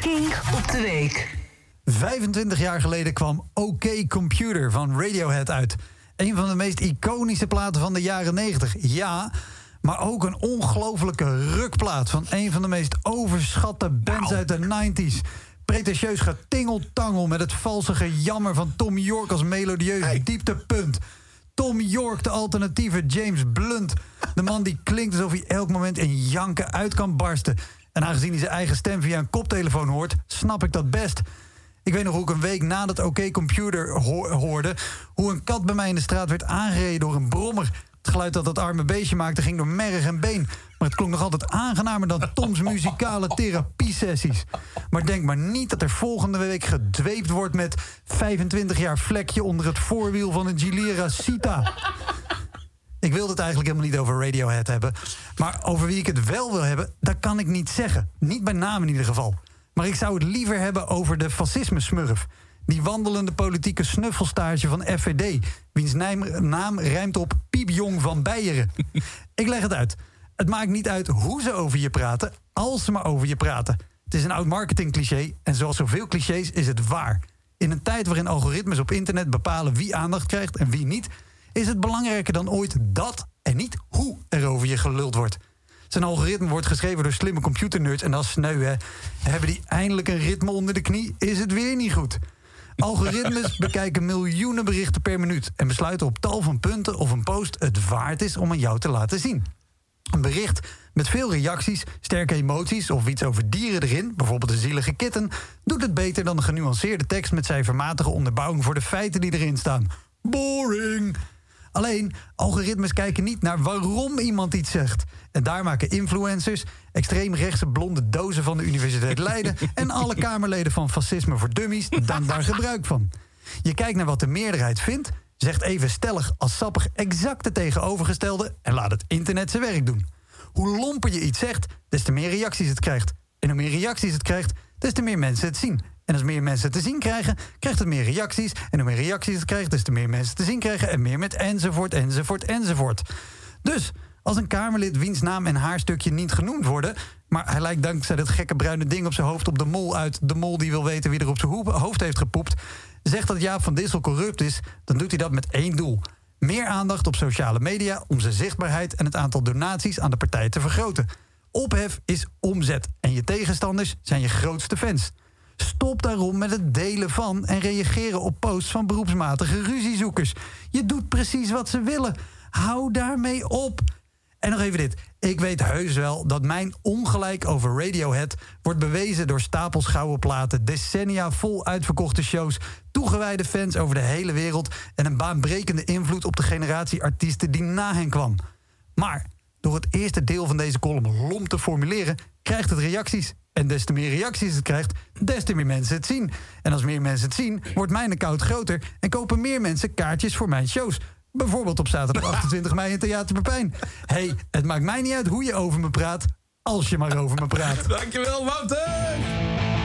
King op de week. 25 jaar geleden kwam OK Computer van Radiohead uit. Een van de meest iconische platen van de jaren 90. Ja, maar ook een ongelofelijke rukplaat van een van de meest overschatte bands uit de 90s. Pretentieus getingeltangel met het valse gejammer van Tom York als melodieus dieptepunt. Tom York, de alternatieve James Blunt. De man die klinkt alsof hij elk moment in janken uit kan barsten. En aangezien hij zijn eigen stem via een koptelefoon hoort, snap ik dat best. Ik weet nog hoe ik een week nadat OK Computer hoorde... hoe een kat bij mij in de straat werd aangereden door een brommer. Geluid dat dat arme beestje maakte ging door merg en been. Maar het klonk nog altijd aangenamer dan Toms muzikale therapiesessies. Maar denk maar niet dat er volgende week gedweept wordt met 25 jaar vlekje onder het voorwiel van een Gilera Sita. Ik wilde het eigenlijk helemaal niet over Radiohead hebben. Maar over wie ik het wel wil hebben, dat kan ik niet zeggen. Niet bij naam in ieder geval. Maar ik zou het liever hebben over de fascisme-smurf. Die wandelende politieke snuffelstage van FVD. Wiens naam rijmt op piepjong van Beieren. ik leg het uit. Het maakt niet uit hoe ze over je praten, als ze maar over je praten. Het is een oud marketingcliché en zoals zoveel clichés is het waar. In een tijd waarin algoritmes op internet bepalen wie aandacht krijgt en wie niet, is het belangrijker dan ooit dat en niet hoe er over je geluld wordt. Zijn algoritme wordt geschreven door slimme computernerds en is sneu, hè. Hebben die eindelijk een ritme onder de knie, is het weer niet goed. Algoritmes bekijken miljoenen berichten per minuut en besluiten op tal van punten of een post het waard is om aan jou te laten zien. Een bericht met veel reacties, sterke emoties of iets over dieren erin, bijvoorbeeld een zielige kitten, doet het beter dan een genuanceerde tekst met cijfermatige onderbouwing voor de feiten die erin staan. Boring! Alleen, algoritmes kijken niet naar waarom iemand iets zegt. En daar maken influencers, extreemrechtse blonde dozen van de Universiteit Leiden... en alle Kamerleden van Fascisme voor Dummies dan daar gebruik van. Je kijkt naar wat de meerderheid vindt, zegt even stellig als sappig exact het tegenovergestelde... en laat het internet zijn werk doen. Hoe lomper je iets zegt, des te meer reacties het krijgt. En hoe meer reacties het krijgt, des te meer mensen het zien. En als meer mensen te zien krijgen, krijgt het meer reacties. En hoe meer reacties het krijgt, des te meer mensen te zien krijgen. En meer met enzovoort, enzovoort, enzovoort. Dus als een Kamerlid wiens naam en haarstukje niet genoemd worden... maar hij lijkt dankzij dat gekke bruine ding op zijn hoofd op de mol uit... de mol die wil weten wie er op zijn hoofd heeft gepoept... zegt dat Jaap van Dissel corrupt is, dan doet hij dat met één doel. Meer aandacht op sociale media om zijn zichtbaarheid... en het aantal donaties aan de partij te vergroten. Ophef is omzet en je tegenstanders zijn je grootste fans... Stop daarom met het delen van en reageren op posts van beroepsmatige ruziezoekers. Je doet precies wat ze willen. Hou daarmee op. En nog even dit. Ik weet heus wel dat mijn ongelijk over Radiohead wordt bewezen door stapels gouden platen, decennia vol uitverkochte shows, toegewijde fans over de hele wereld en een baanbrekende invloed op de generatie artiesten die na hen kwam. Maar door het eerste deel van deze column lomp te formuleren, krijgt het reacties. En des te meer reacties het krijgt, des te meer mensen het zien. En als meer mensen het zien, wordt mijn account groter... en kopen meer mensen kaartjes voor mijn shows. Bijvoorbeeld op zaterdag 28 mei in Theater Pepijn. hey, het maakt mij niet uit hoe je over me praat... als je maar over me praat. Dankjewel, Wouter!